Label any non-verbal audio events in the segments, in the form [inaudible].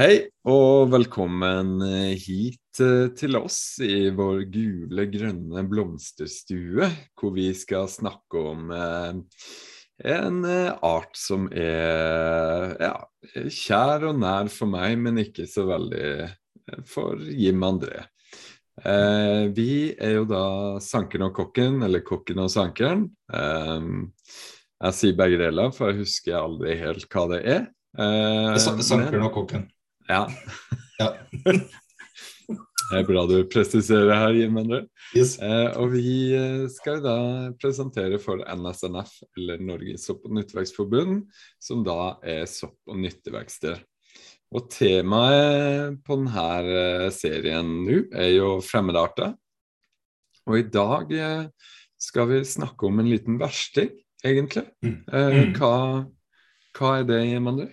Hei og velkommen eh, hit eh, til oss i vår gule, grønne blomsterstue, hvor vi skal snakke om eh, en art som er ja, kjær og nær for meg, men ikke så veldig for Jim André. Eh, vi er jo da Sankeren og kokken, eller Kokken og sankeren. Jeg sier begge deler, for jeg husker aldri helt hva det er. Eh, sankeren og kokken. Ja. ja. [laughs] Det er bra du presiserer her, Jim Endre. Yes. Eh, og vi eh, skal da presentere for NSNF, eller Norges sopp- og nytteverksforbund, som da er sopp- og nyttevekster. Og temaet på denne eh, serien nå er jo fremmedarter. Og i dag eh, skal vi snakke om en liten versting, egentlig. Mm. Eh, mm. hva, hva, er det, Jim André?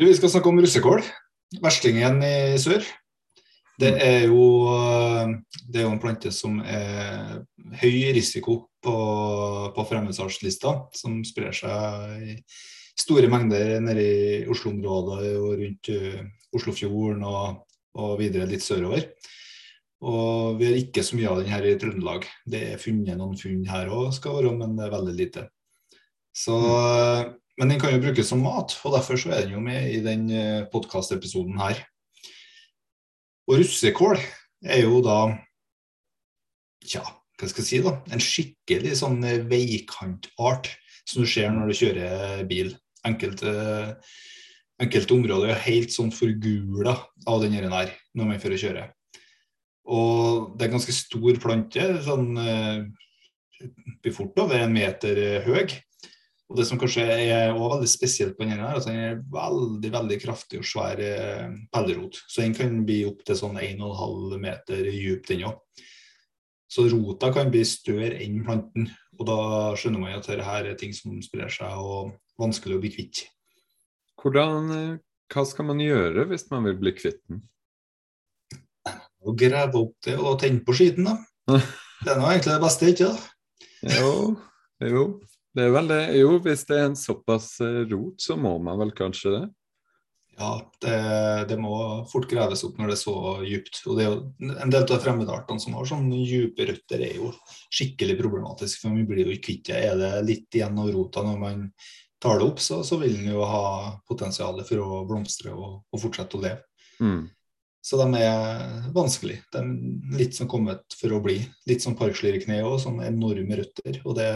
Du, vi skal snakke om russekål. Verstingen i sør. Det mm. er jo, det er jo en plante som er høy risiko på, på fremmedsalgslista, som sprer seg i store mengder nede i Oslo-området og rundt uh, Oslofjorden og, og, videre litt sørover. Og vi har ikke så mye av den her i Trøndelag. Det er funnet noen funn her òg, skal være, men det er veldig lite. Så mm. Men den kan jo brukes som mat, og derfor så er den jo med i den eh, podkastepisoden her. Og russekål er jo da Tja, hva skal jeg si, da? En skikkelig sånn eh, veikantart som du ser når du kjører bil. Enkelte, enkelte områder er helt sånn forgula av den her når man fører kjøre. Og det er en ganske stor plante. sånn eh, blir fort over en meter høy. Og Det som kanskje er også veldig spesielt på denne, er at den er veldig veldig kraftig og svær eh, pellerot. Så den kan bli opptil sånn 1,5 meter dyp, den òg. Så rota kan bli større enn planten. Og da skjønner man at dette er ting som sprer seg og vanskelig å bli kvitt. Hvordan, eh, hva skal man gjøre hvis man vil bli kvitt den? Å grave opp det og tenne på skiten, da. [laughs] Det er nå egentlig det beste, ikke da? Jo, jo. Det er vel det. Jo, hvis det er en såpass eh, rot, så må man vel kanskje det? Ja, det, det må fort graves opp når det er så djupt. Og det er jo, en del av fremmedartene som har sånne dype røtter, er jo skikkelig problematisk. For vi blir jo kvitt det. Er det litt igjen av rota når man tar det opp, så, så vil den jo ha potensial for å blomstre og, og fortsette å leve. Mm. Så de er vanskelig. De er litt som kommet for å bli. Litt som parkslyrkne òg, sånne enorme røtter. Og det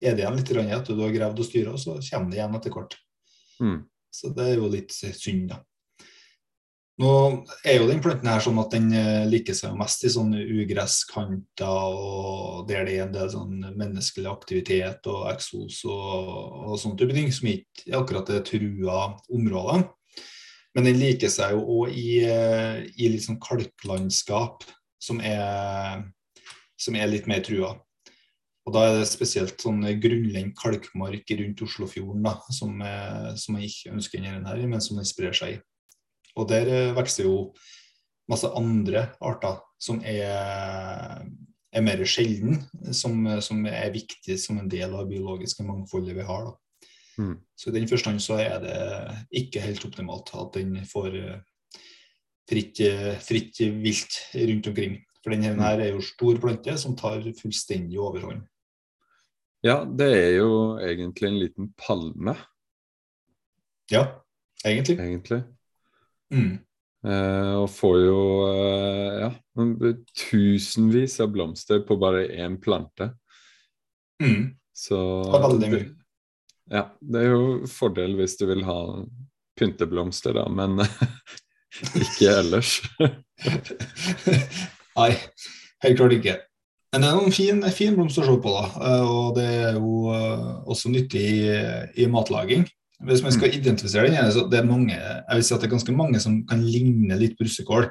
er det igjen litt etter du har gravd og styra, så kommer det igjen etter hvert. Mm. Så det er jo litt synd, da. Nå er jo den planten her sånn at den eh, liker seg mest i sånne ugresskanter og der det er en del sånn menneskelig aktivitet og eksos og, og sånne type ting, som ikke akkurat er trua områder. Men den liker seg jo òg i, eh, i litt sånn kalklandskap som er, som er litt mer trua. Og Da er det spesielt sånn grunnlendt kalkmark rundt Oslofjorden da, som, er, som jeg ikke ønsker denne her, men som den sprer seg i. Og Der eh, vokser jo masse andre arter som er, er mer sjelden, som, som, er viktig som en del av det biologiske mangfoldet vi har. Da. Mm. Så I den forstand så er det ikke helt optimalt at den får eh, fritt, fritt vilt rundt omkring. For denne mm. her er jo stor plante som tar fullstendig overhånd. Ja, det er jo egentlig en liten palme. Ja, egentlig. Egentlig. Mm. Eh, og får jo eh, ja, tusenvis av blomster på bare én plante. Mm. Så det, ja, det er jo fordel hvis du vil ha pynteblomster, da, men [laughs] ikke ellers. [laughs] Nei, helt klart ikke. Men det er noen fin, fin blomst å se på, da. Eh, og det er jo eh, også nyttig i, i matlaging. Hvis man skal mm. identifisere den, så det er mange, jeg vil si at det er ganske mange som kan ligne litt på russekål.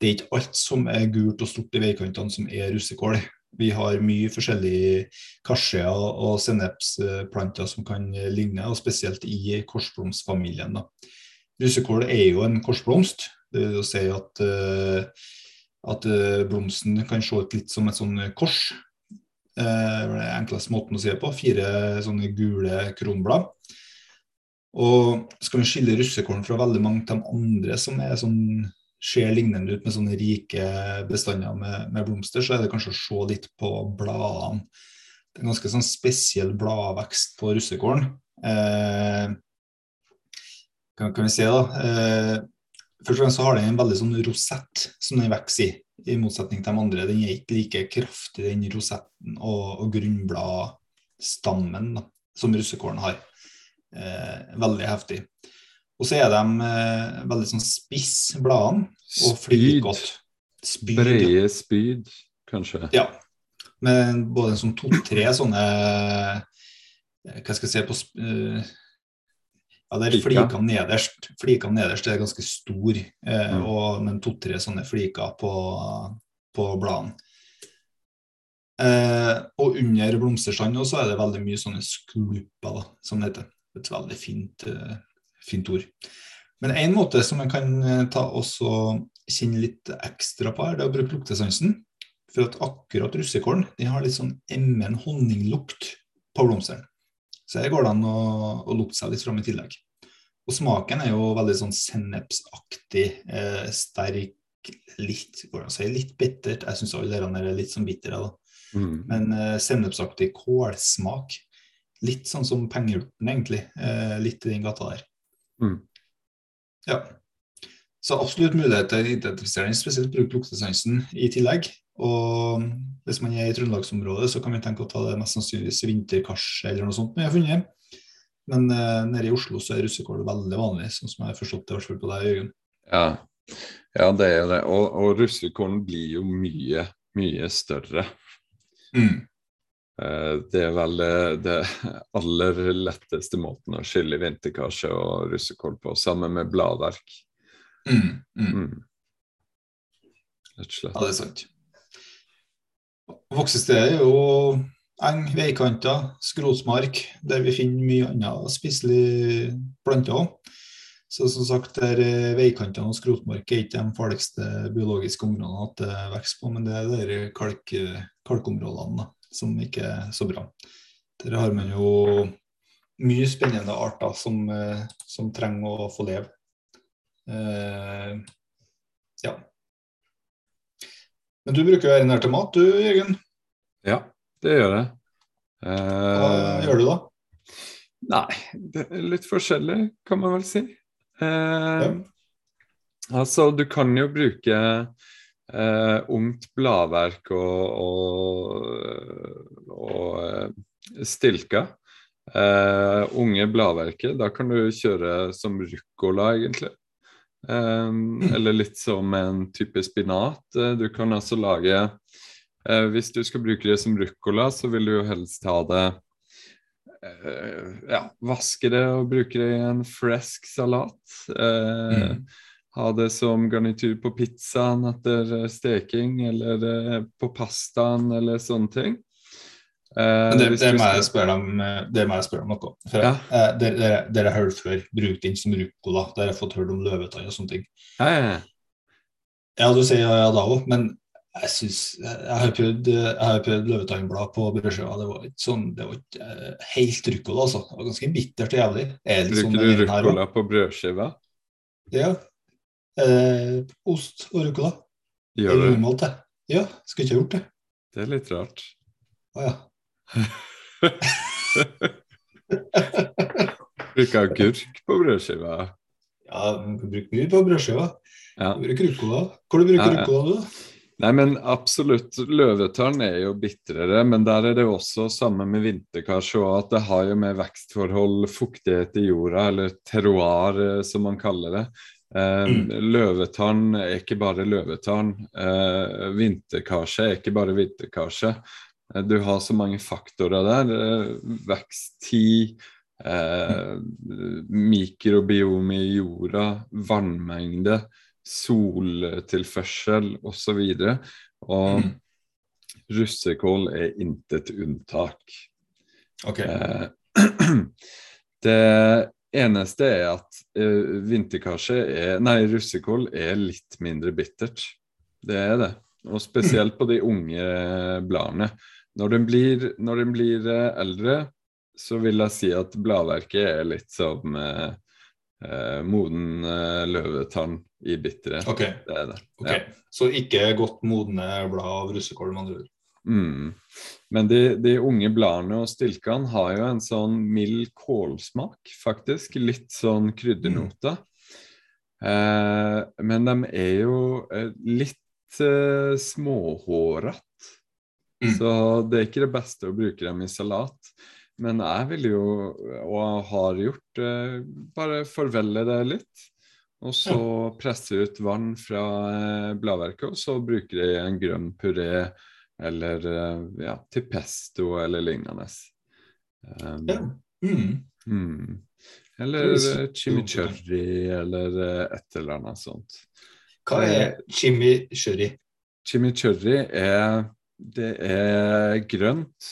Det er ikke alt som er gult og stort i veikantene som er russekål. Vi har mye forskjellige karsier og sennepsplanter som kan ligne, og spesielt i korsblomstfamilien. Russekål er jo en korsblomst. Det vil si at uh, at uh, blomsten kan se ut litt som et sånn kors. Uh, det er enkleste måten å se på. Fire sånne gule kronblad. Og skal vi skille russekorn fra veldig mange av de andre som er sånn, ser lignende ut med sånne rike bestander med, med, blomster, så er det kanskje å se litt på bladene. Det er en ganske sånn spesiell bladvekst på russekorn. Eh, kan, kan, vi se da. Eh, først og fremst så har den en veldig sånn rosett som den vokser i, i motsetning til de andre. Den er ikke like kraftig, den rosetten og, og grunnbladstammen da, som russekålen har. Eh, veldig heftig. Og så er de eh, veldig sånn spiss, bladene, og flyr godt. Spyd. Brede spyd, kanskje? Ja. Med både sånn to-tre sånne eh, Hva skal jeg si på uh, Ja, det er flikene nederst. Flikene nederst er ganske stor, eh, mm. og, men to-tre sånne fliker på, på bladene. Eh, og under blomsterstand er det veldig mye sånne skulper, da, som det heter et veldig fint, uh, fint ord. Men en måte som man kan uh, ta også kjenne litt ekstra på, her, det er å bruke luktesansen. For at akkurat russekålen har litt sånn emmen honninglukt på blomstene. Så her går det an å, å lukte seg litt fram i tillegg. Og smaken er jo veldig sånn sennepsaktig, eh, sterk, litt hvordan si, litt bittert. Jeg syns alle dere er litt sånn bitre. Mm. Men eh, sennepsaktig kålsmak Litt sånn som pengeurten, egentlig. Eh, litt i den gata der. Mm. Ja. Så absolutt mulighet til den, spesielt bruke luktesansen i tillegg. Og hvis man er i trøndelagsområdet, så kan vi tenke å ta det mest sannsynligvis vinterkarse eller noe sånt vi har funnet. Men uh, nede i Oslo så er russekål veldig vanlig, sånn som jeg har forstått det, i hvert fall på deg, Jørgen. Ja. ja, det er det. Og, og russekålen blir jo mye, mye større. Mm. Eh, det er vel det aller letteste måten å skille vinterkarse og russekål på, sammen med bladverk. Mm, mm. Mm. Rett og slett. Ja, det er sant. Voksestedet er jo eng, veikanter, skrotmark, der vi finner mye annet spiselig planter òg. Så som sagt, der eh, veikantene og skrotmark er ikke de farligste biologiske områdene at det vokser på, men det er de kalk, kalkområdene. da som ikke er så bra. Der har man jo mye spennende arter som, eh, som trenger å få leve. Eh, ja. Men du bruker jo være nær til mat du, Jørgen? Ja, det gjør jeg. Eh, Hva gjør du da? Nei, det er litt forskjellig, kan man vel si. Eh, ja. Altså, du kan jo bruke Uh, ungt bladverk og, og, og uh, stilka. Uh, unge bladverket, da kan du kjøre som ruccola, egentlig. Um, eller litt som en type spinat. du kan altså lage Hvis du skal bruke det som ruccola, så vil du jo helst ha det Ja, vaske det og bruke det i en fresk salat. Mm ha det som garnityr på pizzaen etter eh, steking, eller eh, på pastaen, eller sånne ting. Eh, det, det, må jeg spørre om, eh, det må jeg spørre om noe. For ja. eh, dere, dere har hørt før bruk den som ruccola. Dere har fått hørt om løvetann og sånne ting. Ja, ja, ja. du sier ja, ja da òg, men jeg synes, jeg har prøvd, prøvd løvetannblad på brødskiva. Det var ikke sånn, det var ikke helt ruccola, altså. Det var ganske bittert og jævlig. Bruker sånn du ruccola på brødskiva? Ja, eh, ost og ruccola. Gjør du? Normalt, det. Ja, skulle ikke ha gjort det. Det er litt rart. Å ja. [laughs] Bruker agurk på brødskiva. Ja, man kan bruke mye på brødskiva. Ja. Bruk rucola. Hvor du bruker ja, ja. rucola, du? Nei, men absolutt. Løvetørn er jo bitrere, men der er det også samme med vinterkarse og at det har jo med vekstforhold, fuktighet i jorda, eller terroir eh, som man kaller det. Eh, mm. løvetann er ikke bare løvetann. Eh, vinterkarse er ikke bare vinterkarse. Eh, du har så mange faktorer der. Eh, veksttid, eh, mikrobiome i jorda, vannmengde, soltilførsel osv. Og, så og mm. russekål er intet unntak. Okay. Eh, [clears throat] det eneste er at eh, Nei, russekål er litt mindre bittert. Det er det. Og spesielt på de unge bladene. Når den blir, når den blir uh, eldre, så vil jeg si at bladverket er litt som eh, eh, moden eh, løvetann i bitterhet. Okay. Det er det. Okay. Ja. Så ikke godt modne blad av russekål, med andre ord? Mm. Men de, de, unge bladene og stilkene har jo en sånn mild kålsmak, faktisk. Litt sånn kryddernote. Mm. Eh, men de er jo eh, litt eh, småhårete. Mm. Så det er ikke det beste å bruke dem i salat. Men jeg vil jo, og har gjort, eh, bare forvelle det litt. Og så presse ut vann fra eh, bladverket, og så bruker jeg en grønn puré eller eh, ja, til pesto eller lignende. Um, ja. Mm. Mm. Eller chimichurri eller et eller annet sånt. Hva er chimichurri? Chimichurri er Det er grønt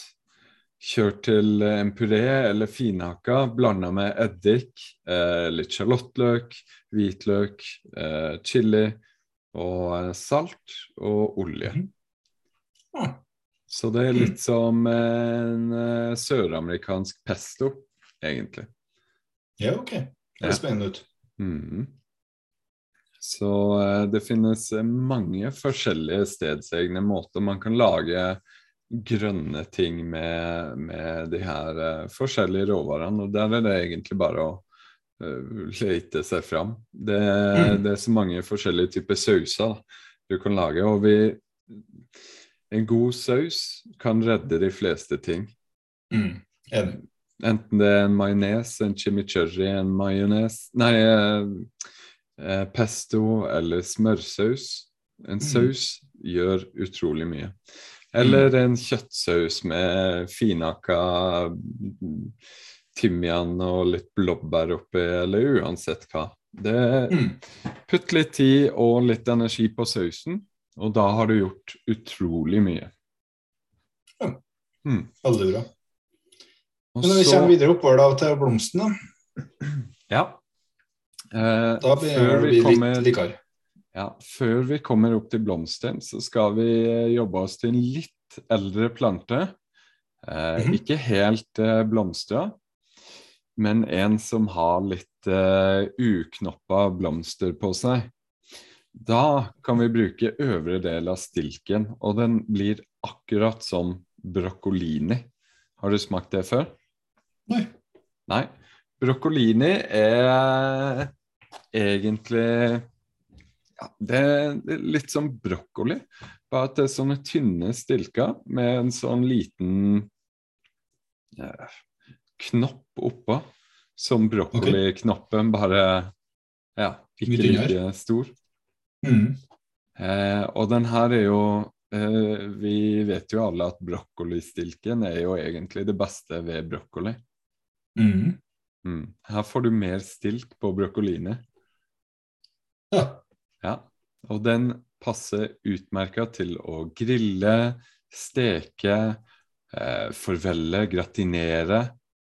Kjørt til en puré eller finhakka, blanda med eddik, eh, litt sjalottløk, hvitløk, eh, chili og eh, salt og olje. Mm. Ah. Så det er litt som en eh, søramerikansk pesto, egentlig. Ja, OK. Det er ja. spennende ut. Mm. Så uh, det finnes mange forskjellige stedsegne måter man kan lage grønne ting med, med de her uh, forskjellige råvarene. Og der er det egentlig bare å lete seg fram. Det, mm. det, er så mange forskjellige typer sauser du kan lage. Og vi En god saus kan redde de fleste ting. Mm. Enten det er en majones, en chimichurri, en majones Nei, uh, pesto eller smørsaus. En mm. saus gjør utrolig mye. Eller mm. en kjøttsaus med finhakka timian og litt blåbær oppi, eller uansett hva. Det, mm. putt litt tid og litt energi på sausen, og da har du gjort utrolig mye. Ja. Mm. Veldig bra. Men når vi kommer videre oppover da, til blomstene Ja. Eh, da begynner vi litt likere. Ja, Før vi kommer opp til blomsten, så skal vi jobbe oss til en litt eldre plante. Eh, mm -hmm. Ikke helt eh, blomstra, men en som har litt eh, uknoppa blomster på seg. Da kan vi bruke øvre del av stilken, og den blir akkurat som broccolini. Har du smakt det før? Nei. Nei. Broccolini er egentlig ja, det er litt som brokkoli, bare at det er sånne tynne stilker med en sånn liten eh, knopp oppå. Som brokkoliknoppen, bare ja, ikke like stor. Mm. Eh, og den her er jo eh, Vi vet jo alle at brokkolistilken er jo egentlig det beste ved brokkoli. Mm. Mm. Her får du mer stilk på brokkolini. Ja. Ja, og den passer utmerka til å grille, steke, eh, forvelle, gratinere.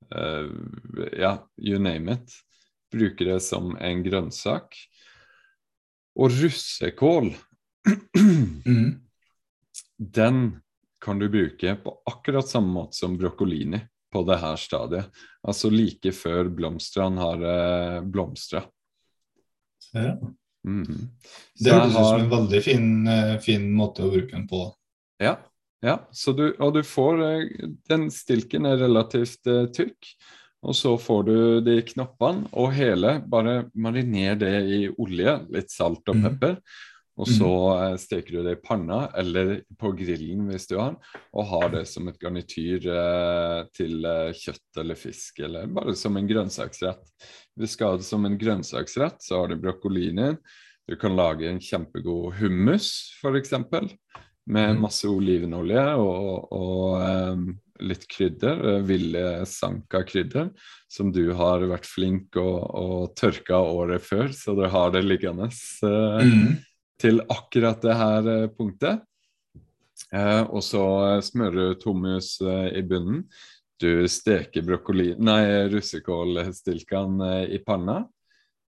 Eh, ja, you name it. Bruke det som en grønnsak. Og russekål, mm. den kan du bruke på akkurat samme måte som broccolini på det her stadiet. Altså like før blomstene har eh, blomstra. Ja. Mm. Det høres ut som en veldig fin, eh, fin, måte å bruke den på. Ja, ja. Du, og du får eh, Den stilken er relativt uh, tykk. Og så får du de knoppene og hele. Bare mariner det i olje, litt salt og mhm. pepper. Mm. Og så mm. steker du det i panna eller på grillen hvis du har, den, og har det som et garnityr eh, til kjøtt eller fisk, eller bare som en grønnsaksrett. Hvis du skal ha det som en grønnsaksrett, så har du broccolinen. Du kan lage en kjempegod hummus, f.eks. Med mm. masse olivenolje og, og um, litt krydder. Eh, Ville sanka-krydder, som du har vært flink og, og tørka året før, så du har det liggende uh, mm. Til akkurat det her uh, punktet. Uh, og så smører du hummus i bunnen. Du steker brokkoli, nei, russekålstilkene i panna.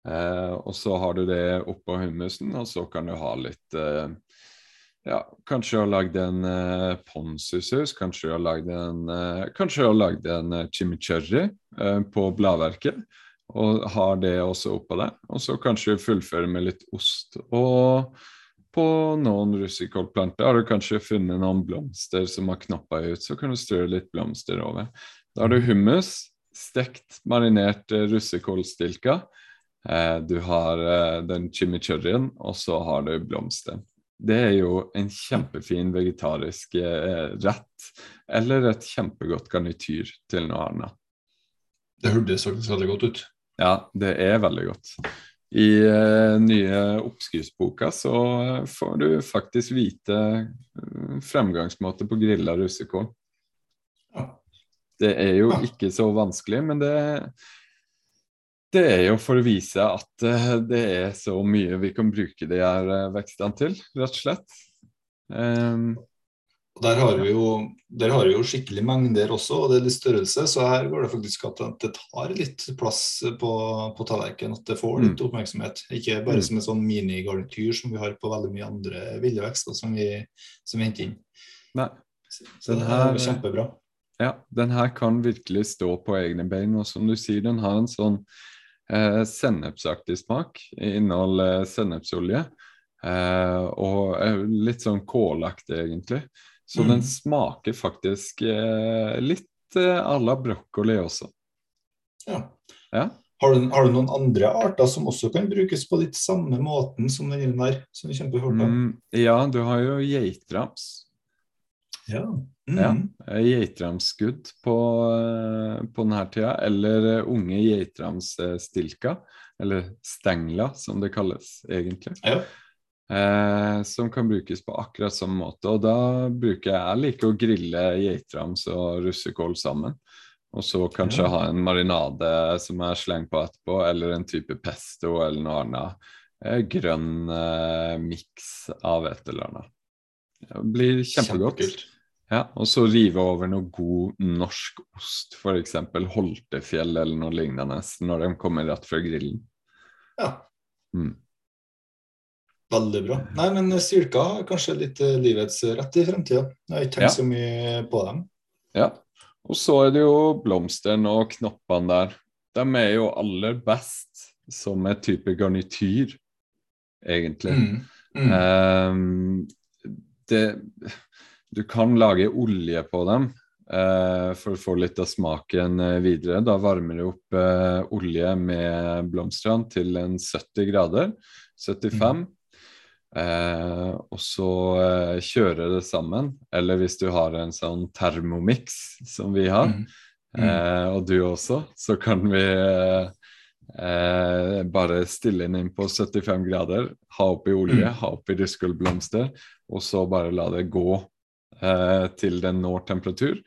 Eh, og så har du det oppå hummusen, og så kan du ha litt eh, ja, kanskje du har lagd en uh, ponzusus, kanskje du har lagd en, uh, kanskje du har lagd en uh, chimichurri uh, på bladverket. Og har det også oppå der. Og så kanskje fullføre med litt ost. Og på noen russikålplanter har du kanskje funnet noen blomster som har knoppa ut, så kan du strø litt blomster over. Da har du hummus, stekt, marinert russekålstilka. du har den chimichurrien, og så har du blomster. Det er jo en kjempefin vegetarisk eh, rett, eller et kjempegodt garnityr til noe annet. Det hørtes faktisk veldig godt ut. Ja, det er veldig godt. I uh, nye oppskriftsboka så får du faktisk vite eh, fremgangsmåte på grilla russekål. Det er jo ikke så vanskelig, men det det er jo for å vise at uh, det er så mye vi kan bruke de her vekstene til, rett og slett. Um, der har, vi jo, der har vi jo skikkelig mengder også, og det er litt størrelse. Så her går det faktisk at det tar litt plass på, på tallerkenen. At det får litt mm. oppmerksomhet. Ikke bare mm. som en sånn minigarnityr som vi har på veldig mye andre ville vekster som vi, som vi henter inn. Nei. Så den her, er kjempebra. Ja, den her kan virkelig stå på egne bein. Og som du sier, den har en sånn eh, sennepsaktig smak. Inneholder sennepsolje. Eh, og eh, litt sånn kålaktig, egentlig. Så mm. den smaker faktisk eh, litt eh, à la brokkoli også. Ja. ja. Har du, har du, noen andre arter som også kan brukes på litt samme måten som den der? som vi kjemper mm, Ja, du har jo geitrams. Ja. Mm. ja. Geitramsskudd på, eh, på denne tida, eller eh, unge geitramsstilka, eller stengla som det kalles egentlig. Ja. Eh, som kan brukes på akkurat samme måte. Og da bruker jeg jeg liker å grille geitrams og russekål sammen. Og så kanskje ja. ha en marinade som jeg slenger på etterpå, eller en type pesto eller noe annet. Eh, grønn eh, miks av et eller annet. Det blir kjempegodt. Kjempekult. Ja, Og så rive over noe god norsk ost, f.eks. Holtefjell eller noe lignende, når de kommer rett fra grillen. Ja. Mm. Veldig bra. Nei, men Sylka har kanskje litt eh, livets rett i fremtida. Jeg har ikke tenkt ja. så mye på dem. Ja. Og så er det jo blomstene og knoppene der. De er jo aller best som et type garnityr, egentlig. Mm. Mm. Um, det du kan lage olje på dem uh, for å få litt av smaken eh, videre. Da varmer du opp uh, olje med blomstene til en 70 grader. 75. Mm. Eh, og så eh, kjøre det sammen. Eller hvis du har en sånn termomix som vi har, mm. Mm. Eh, og du også, så kan vi bare stille den inn på 75 grader, ha oppi olje, mm. ha oppi ruskullblomster, og så bare la det gå eh, til den når temperatur.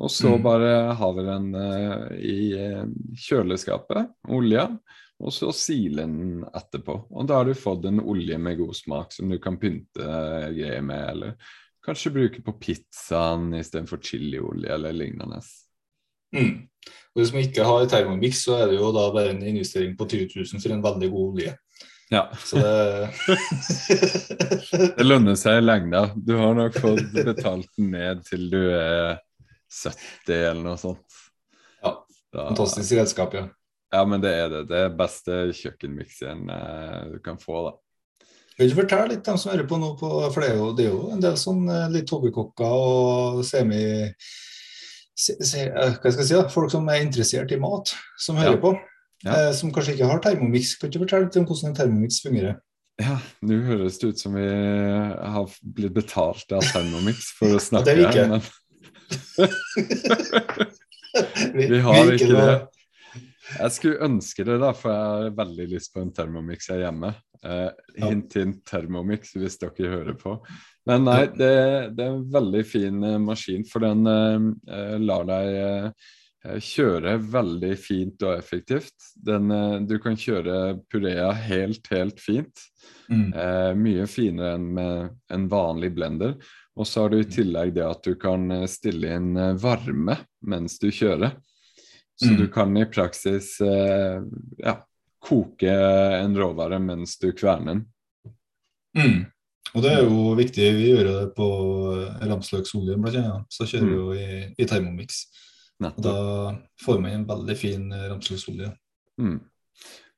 Og så mm. bare har vi den eh, i eh, kjøleskapet, olja, og så sile den etterpå. Og da har du fått en olje med god smak som du kan pynte eh, greier med, eller kanskje bruke på pizzaen istedenfor chiliolje eller lignende. Mm. Og Hvis man ikke har Thermomix, så er det jo da bare en investering på 20 000 for en veldig god olje. Ja. Så det [laughs] Det lønner seg i lengda. Du har nok fått betalt den ned til du er 70 eller noe sånt. Ja. Da... Fantastisk redskap, ja. Ja, men det er det. Det er beste kjøkkenmikseren eh, du kan få, da. Vil du fortelle litt dem som hører på nå, på, for det er, jo, det er jo en del sånn eh, litt hobbykokker og semi... Se, se, eh, hva skal jeg si da? Folk som er interessert i mat, som hører ja. på ja. eh, som kanskje ikke har Thermomix. Kan du fortelle litt om hvordan en Thermomix fungerer? Ja, nå høres det ut som vi har blitt betalt av Thermomix for å [laughs] snakke. det er vi ikke. Men... [laughs] [laughs] vi, vi, har ikke det. Jeg skulle ønske det, da, for jeg har veldig lyst på en Thermomix her hjemme. Eh, hint, hint Thermomix hvis dere hører på. Men nei, det, det er en veldig fin eh, maskin, for den eh, lar deg eh, Eh, veldig fint og effektivt. Den, eh, du kan kjøre purea helt, helt fint. Mm. Eh, mye finere enn med en vanlig blender. Og så har du i mm. tillegg det at du kan eh, stille inn varme mens du kjører. Så mm. du kan i praksis eh, ja, koke en råvare mens du kverner den. Mm. Og det er jo viktig. Vi gjør det på ramsløksolje, blant annet. Så kjører vi mm. jo i, i Thermomix. Og da får man en veldig fin ramsløksolje. Mm.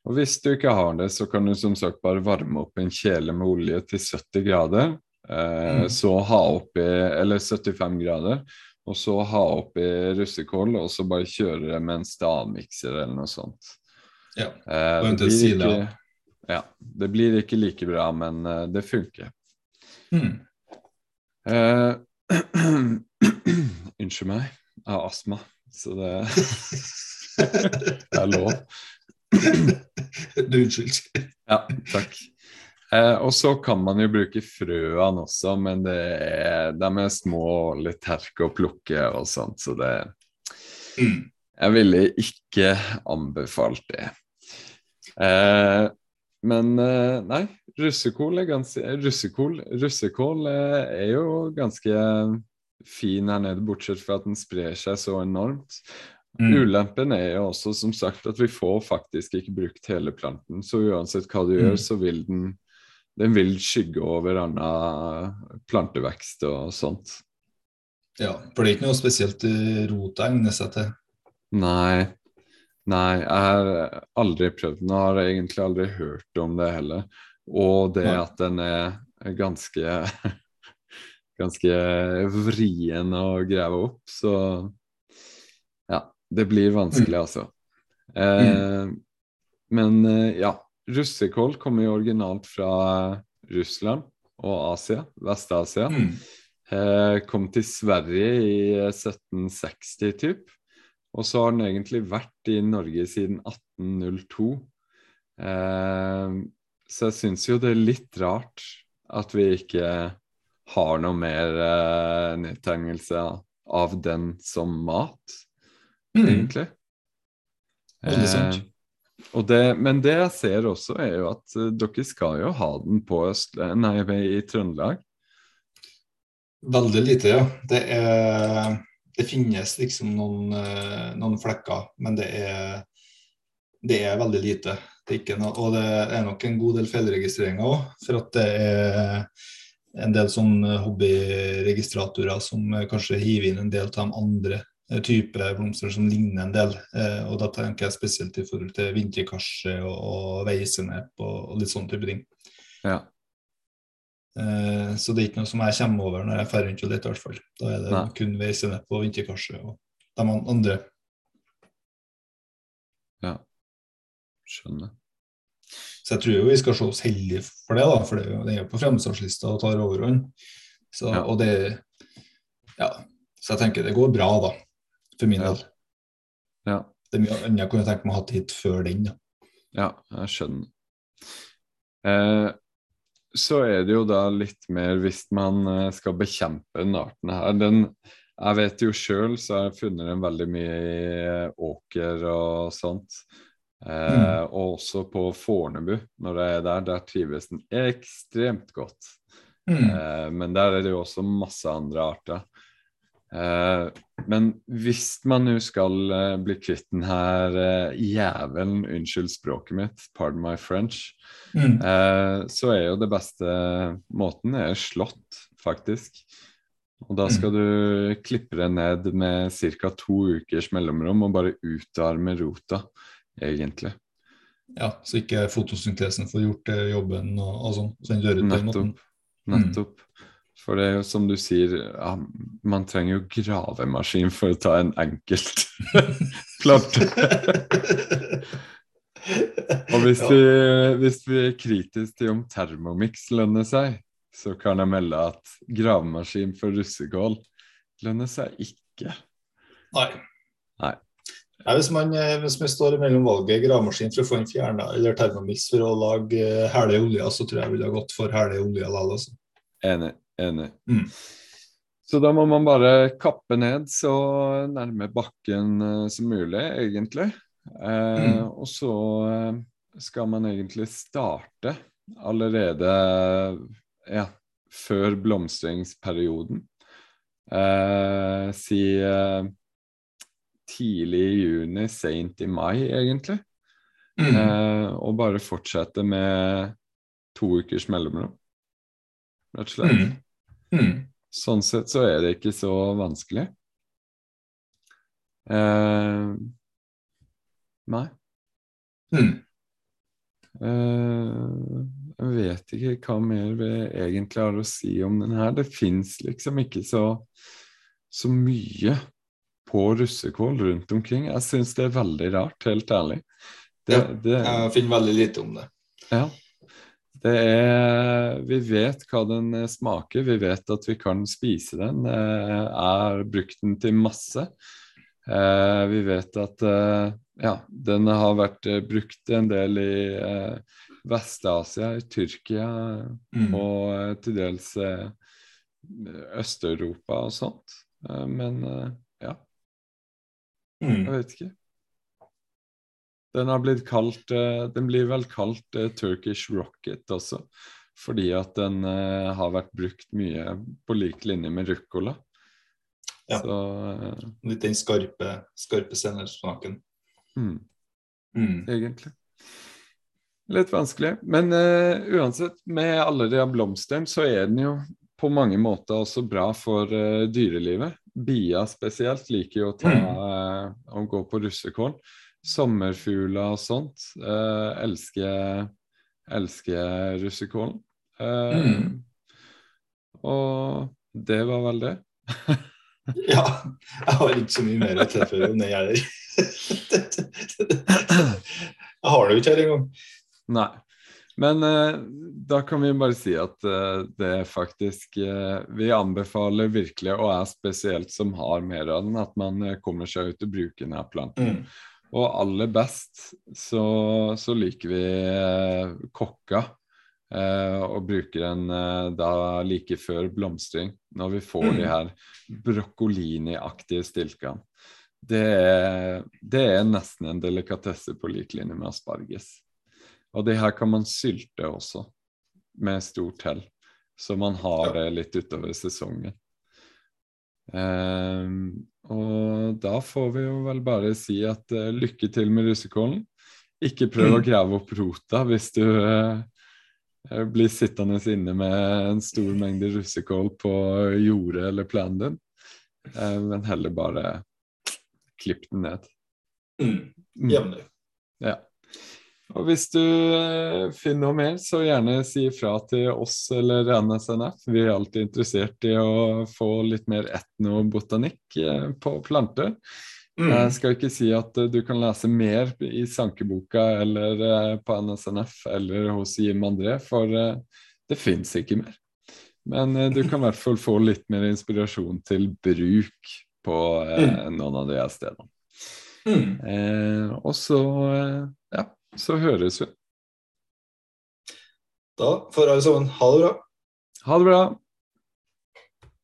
Og hvis du ikke har det, så kan du som sagt bare varme opp en kjele med olje til 70 grader. Eh, mm. Så ha oppi Eller 75 grader. Og så ha oppi russekål, og så bare kjøre det med en stavmikser eller noe sånt. Ja, eh, det, blir ikke, ja, det blir ikke like bra, men uh, det funker. Mm. Eh, [clears throat] Unnskyld meg, jeg har astma, så det, [laughs] [laughs] det er lov. du unnskylder. ja, takk. Eh, og så kan man jo bruke frøene også, men det er, de er små og litt terke å plukke og sånt, så det mm. Jeg ville ikke anbefalt det. Eh, men eh, nei, russekål er ganske Russekål, russekål eh, er jo ganske fin her nede, bortsett fra at den sprer seg så enormt. Mm. Ulempen er jo også som sagt at vi får faktisk ikke brukt hele planten. Så uansett hva du mm. gjør, så vil den den vil skygge over annen plantevekst og sånt. Ja, for det er ikke noe spesielt rota egner seg til? Nei, Nei, jeg har aldri prøvd den, og har egentlig aldri hørt om det heller. Og det at den er ganske [laughs] ganske vrien å grave opp, så ja, det blir vanskelig, mm. altså. Eh, mm. Men eh, ja, russekål kommer jo originalt fra Russland og Asia, Vest-Asia. Mm. Eh, kom til Sverige i 1760 typ. Og så har den egentlig vært i Norge siden 1802. Eh, så jeg syns jo det er litt rart at vi ikke har noe mer eh, nedtegnelse av den som mat, mm. egentlig. Veldig sant. Eh, det, men det jeg ser også, er jo at uh, dere skal jo ha den på Øst... Nei, i Trøndelag. Veldig lite, ja. Det er det finnes liksom noen, eh, noen flekker, men det er, det er, veldig lite. Det noe, og det er nok en god del feilregistreringer òg, for at det er en del sånn hobbyregistratorer som kanskje hiver inn en del av de andre eh, typer blomster som ligner en del. Eh, og da tenker jeg spesielt i forhold til vinterkarse og, veisenep og, litt sånn type ting. Ja. Eh, så det er ikke noe som jeg kommer over når jeg drar rundt og leter, i hvert fall. Da er det Nei. kun veisenep og vinterkarse og de andre. Ja, skjønner. Så jeg tror jo vi skal se oss heldige for det, da, for det er jo på fremsalgslista og tar overhånd. Så, ja. Og det Ja. Så jeg tenker det går bra, da, for min del. Ja. Det er mye annet jeg kunne tenkt meg å ha hit før den. da. Ja, jeg skjønner. Eh, så er det jo da litt mer hvis man eh, skal bekjempe den arten her. Den, jeg vet jo sjøl, så har jeg funnet den veldig mye i åker og sånt. Eh, mm. Og også på Fornebu, når jeg er der. Der trives den ekstremt godt. Mm. Eh, men der er det jo også masse andre arter. Eh, men hvis man nå skal eh, bli kvitt den her eh, jævelen, unnskyld språket mitt, pardon my French, mm. så er jo det beste måten er slått, faktisk. Og da skal mm. du klippe det ned med ca. to ukers mellomrom og bare utarme rota, egentlig. Ja, så ikke fotosyntesen får gjort jobben og, og sånn. Nettopp. Nettopp. Mm. For det er jo som du sier, ja, man trenger jo gravemaskin for å ta en enkelt [laughs] plante. og hvis, ja. vi, hvis, vi, er kritiske til om Thermomix lønner seg, så kan jeg melde at gravemaskin for russekål lønner seg ikke. Nei. Nei. Nei, hvis, man, eh, hvis man står mellom valget gravemaskin for å få den fjerna eller Thermomix for å lage herlig hæle olje, så tror jeg jeg ville gått for hæle olje likevel. Altså. Enig. Enig. Mm. Så da må man bare kappe ned så nærme bakken uh, som mulig, egentlig. Eh, mm. Og så uh, skal man egentlig starte allerede ja, før blomstringsperioden. si tidlig i juni, seint i mai, egentlig. Mm. og bare fortsette med to ukers mellomrom. rett og slett. Mm. Mm. Sånn sett så er det ikke så vanskelig. Eh, nei. Mm. Eh, jeg vet ikke hva mer vi egentlig har å si om den her. Det fins liksom ikke så, så mye på russekål rundt omkring. Jeg syns det er veldig rart, helt ærlig. Det, ja, det, jeg finner veldig lite om det. Ja. Det er Vi vet hva den smaker, vi vet at vi kan spise den. Jeg har brukt den til masse. Eh, vi vet at eh, ja, den har vært eh, brukt en del i Vest-Asia, i Tyrkia mm. og til dels Øst-Europa og sånt. men ja. Mm. Jeg vet ikke. Den har blitt kalt Den blir vel kalt Turkish Rocket også, fordi at den har vært brukt mye på lik linje med ruccola. Ja. Så, Litt den skarpe, skarpe sennersmaken. Mm. Mm. Egentlig. Litt vanskelig. Men uh, uansett, med alle de blomstene, så er den jo på mange måter også bra for uh, dyrelivet. Bia spesielt liker jo å ta uh, gå på russekål. Sommerfugler og sånt elsker, elsker russekålen. Mm. Og det var vel det. [laughs] Ja. Jeg har ikke så mye mer å tilføye om det heller. Jeg har det jo ikke her engang. Nei. Men eh, da kan vi bare si at eh, det er faktisk uh, Vi anbefaler virkelig, og er spesielt som har mer av den, at man kommer seg ut og bruker denne planten. Mm. Og aller best så, så liker vi kokka. Eh, og bruker den eh, da like før blomstring, når vi får mm. de her broccolini-aktige stilkene. Det er, det er, nesten en delikatesse på lik linje med asparges. Og det her kan man sylte også, med stort hell. Så man har det litt utover sesongen. Um, og da får vi jo vel bare si at uh, lykke til med russekålen. Ikke prøv mm. å grave opp rota hvis du uh, bli sittende inne med en stor mengde russekål på jordet eller planen din, eh, men heller bare klipp den ned. Mm. Jevnlig. Mm. Ja. Og hvis du eh, finner noe mer, så gjerne si ifra til oss eller NSNF. Vi er alltid interessert i å få litt mer etnobotanikk eh, på planter. Mm. Jeg skal ikke si at uh, du kan lese mer i sankeboka eller på NSNF eller hos Jim André, for det fins ikke mer. Men du kan i hvert fall få litt mer inspirasjon til bruk på mm. noen av de stedene. Mm. og så ja, så høres vi. Da får alle sammen ha det bra. Ha det bra.